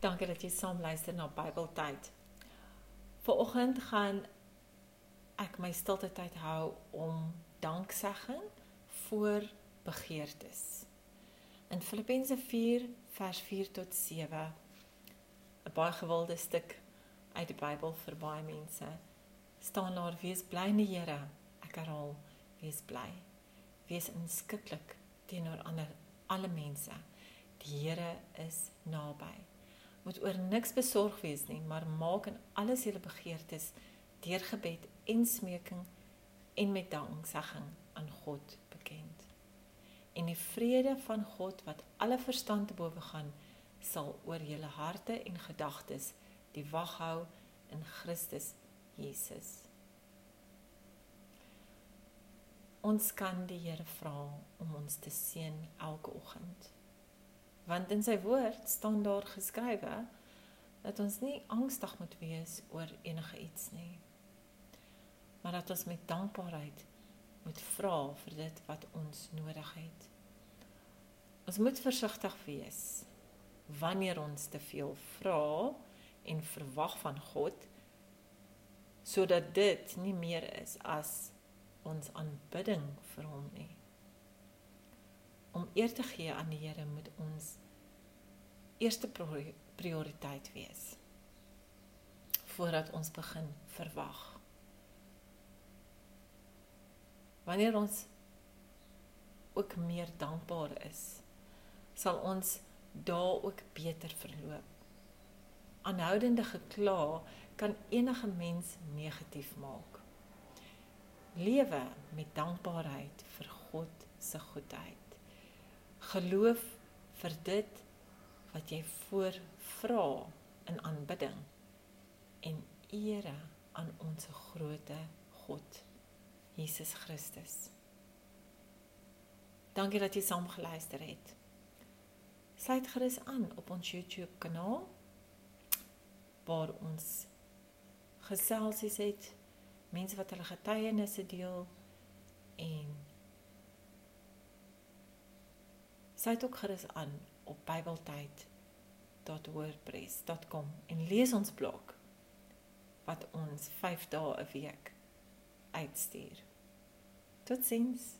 Dankie dat jy saam luister na Bybeltyd. Vanoggend gaan ek my stilte tyd hou om danksegging voor begeertes. In Filippense 4 vers 4 tot 7 'n baie gewilde stuk uit die Bybel vir baie mense staan daar wees bly in die Here. Ek herhaal, wees bly. Wees inskikkelik teenoor ander alle mense. Die Here is naby moet oor niks besorg wees nie, maar maak in alles julle begeertes deur gebed en smeking en met danksegging aan God bekend. En die vrede van God wat alle verstand te bowe gaan, sal oor julle harte en gedagtes die wag hou in Christus Jesus. Ons kan die Here vra om ons te seën elke oggend want in sy woord staan daar geskrywe dat ons nie angstig moet wees oor enige iets nie maar dat ons met dankbaarheid moet vra vir dit wat ons nodig het. Ons moet versigtig wees wanneer ons te veel vra en verwag van God sodat dit nie meer is as ons aanbidding vir hom nie eer te gee aan die Here moet ons eerste prioriteit wees voordat ons begin verwag. Wanneer ons ook meer dankbaar is, sal ons daar ook beter verloop. Aanhoudende gekla kan enige mens negatief maak. Lewe met dankbaarheid vir God se goedheid. Geloof vir dit wat jy voor vra in aanbidding en ere aan ons groote God Jesus Christus. Dankie dat jy saam geluister het. Sluit gerus aan op ons YouTube kanaal waar ons geselsies het, mense wat hulle getuienisse deel en sluit ook gerus aan op bybeltyd.wordpress.com en lees ons blog wat ons 5 dae 'n week uitstuur. Totsiens.